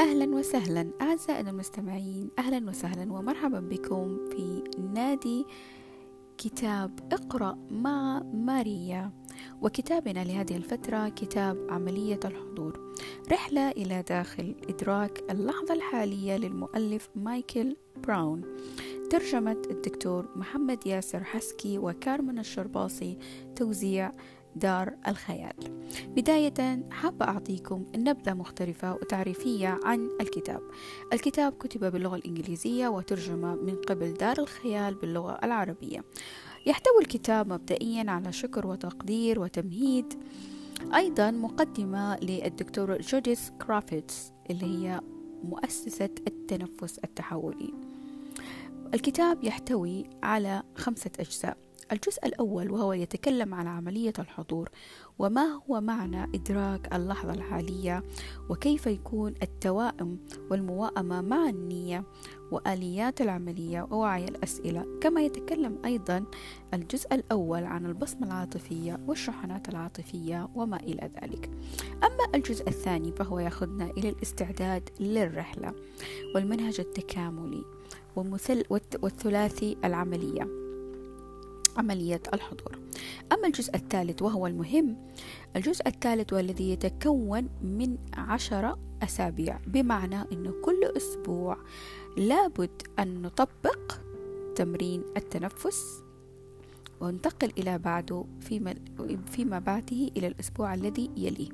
أهلا وسهلا أعزائنا المستمعين أهلا وسهلا ومرحبا بكم في نادي كتاب اقرأ مع ماريا. وكتابنا لهذه الفترة كتاب عملية الحضور. رحلة إلى داخل إدراك اللحظة الحالية للمؤلف مايكل براون. ترجمة الدكتور محمد ياسر حسكي وكارمن الشرباصي توزيع دار الخيال. بداية حابة أعطيكم نبذة مختلفة وتعريفية عن الكتاب. الكتاب كتب باللغة الإنجليزية وترجم من قبل دار الخيال باللغة العربية. يحتوي الكتاب مبدئيا على شكر وتقدير وتمهيد أيضا مقدمة للدكتور جوديث كرافيتس اللي هي مؤسسة التنفس التحولي. الكتاب يحتوي على خمسة أجزاء. الجزء الأول وهو يتكلم عن عملية الحضور وما هو معنى إدراك اللحظة الحالية وكيف يكون التوائم والموائمة مع النية وآليات العملية ووعي الأسئلة. كما يتكلم أيضا الجزء الأول عن البصمة العاطفية والشحنات العاطفية وما إلى ذلك. أما الجزء الثاني فهو يأخذنا إلى الاستعداد للرحلة والمنهج التكاملي. والثلاثي العملية عملية الحضور. أما الجزء الثالث وهو المهم الجزء الثالث والذي يتكون من عشرة أسابيع بمعنى أنه كل أسبوع لابد أن نطبق تمرين التنفس وننتقل إلى بعده فيما, فيما بعده إلى الأسبوع الذي يليه.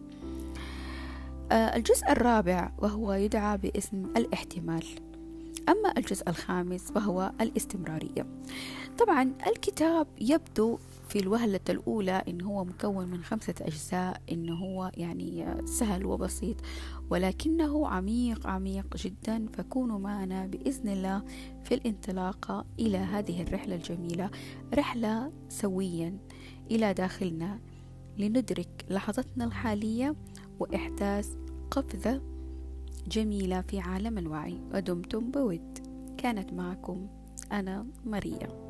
آه، الجزء الرابع وهو يدعى باسم الاحتمال. أما الجزء الخامس وهو الاستمرارية. طبعا الكتاب يبدو في الوهلة الأولى إن هو مكون من خمسة أجزاء إن هو يعني سهل وبسيط ولكنه عميق عميق جدا. فكونوا معنا بإذن الله في الانطلاقة إلى هذه الرحلة الجميلة. رحلة سويا إلى داخلنا. لندرك لحظتنا الحالية وإحداث قفزة جميلة في عالم الوعي ودمتم بود. كانت معكم أنا ماريا